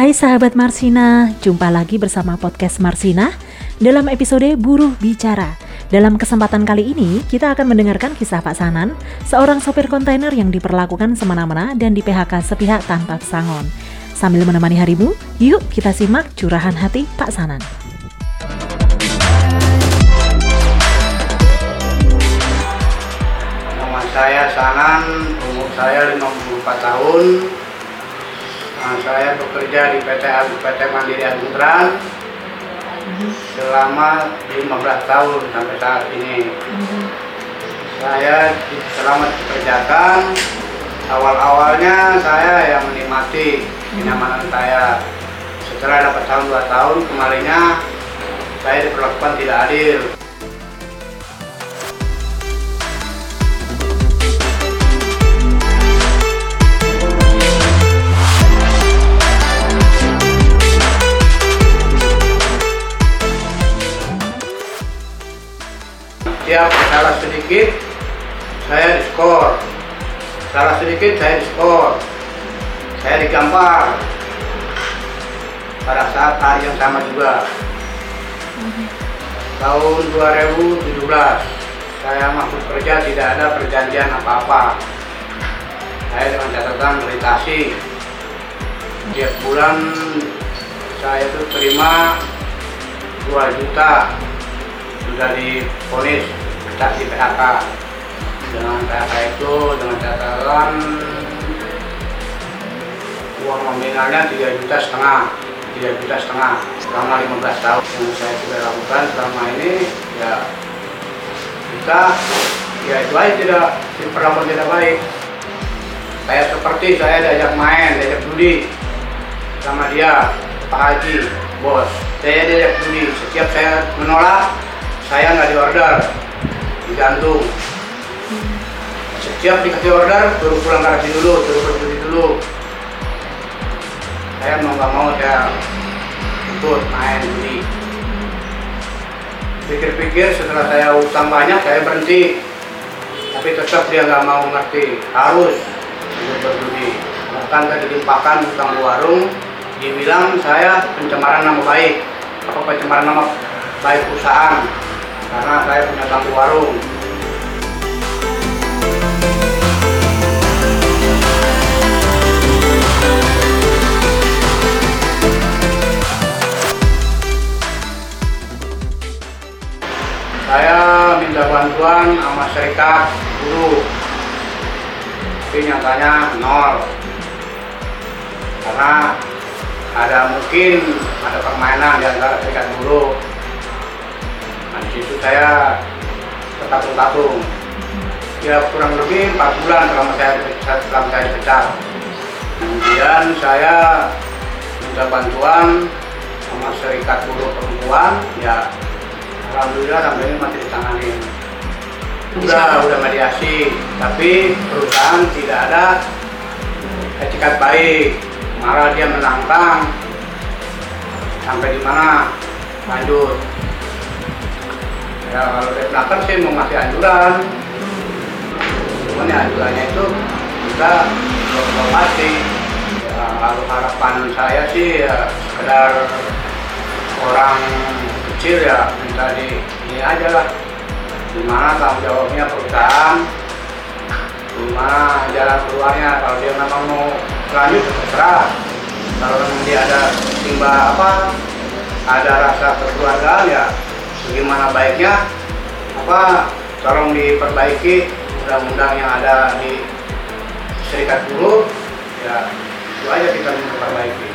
Hai sahabat Marsina, jumpa lagi bersama podcast Marsina dalam episode Buruh Bicara. Dalam kesempatan kali ini, kita akan mendengarkan kisah Pak Sanan, seorang sopir kontainer yang diperlakukan semena-mena dan di PHK sepihak tanpa pesangon. Sambil menemani harimu, yuk kita simak curahan hati Pak Sanan. Nama saya Sanan, umur saya 54 tahun. Nah, saya bekerja di PT PT Mandiri Agung selama 15 tahun sampai saat ini. Saya selama dikerjakan awal-awalnya saya yang menikmati kenyamanan saya. Setelah dapat tahun dua tahun kemarinnya saya diperlakukan tidak adil. Salah sedikit saya diskor. Salah sedikit saya diskor. Saya digampar. Pada saat hari yang sama juga. Tahun 2017 saya masuk kerja tidak ada perjanjian apa-apa. Saya dengan catatan melintasi. Tiap bulan saya itu terima 2 juta sudah diponis kita di PHK dengan PHK itu dengan catatan uang nominalnya 3 juta setengah 3 juta setengah selama 15 tahun. Yang saya sudah lakukan selama ini ya kita ya itu aja tidak diperlakukan tidak baik. Kayak seperti saya diajak main diajak judi sama dia Pak Haji bos. Saya diajak judi setiap saya menolak saya nggak diorder digantung. Setiap dikasih order suruh pulang garasi dulu suruh berjudi dulu. Saya mau nggak mau saya ikut main judi pikir-pikir setelah saya utang banyak saya berhenti. Tapi tetap dia nggak mau ngerti. Harus berjudi bahkan saya dilimpahkan utang warung dibilang saya pencemaran nama baik. Apa pencemaran nama baik perusahaan karena saya punya tangguh warung. Saya minta bantuan sama serikat guru. Tapi nyatanya nol. Karena ada mungkin ada permainan di antara serikat guru. nah di situ saya tertatung-tatung ya kurang lebih 4 bulan selama saya selama saya dipecat kemudian saya minta bantuan sama serikat guru perempuan. Ya alhamdulillah sampai ini masih ditangani udah udah mediasi tapi perusahaan tidak ada etikat baik. Malah dia menantang. Sampai di mana? Lanjut ya kalau belakang sih mau ngasih anjuran. Cuman ya anjurannya itu kita berkonfirmasi ya, kalau harapan saya sih ya sekedar orang kecil ya minta di ini aja lah. Gimana tanggung jawabnya perusahaan? Gimana jalan keluarnya? Kalau dia memang mau lanjut terserah kalau memang dia ada timba apa ada rasa kekeluargaan ya bagaimana baiknya? Apa tolong diperbaiki undang-undang yang ada di serikat buruh. Ya itu aja kita memperbaiki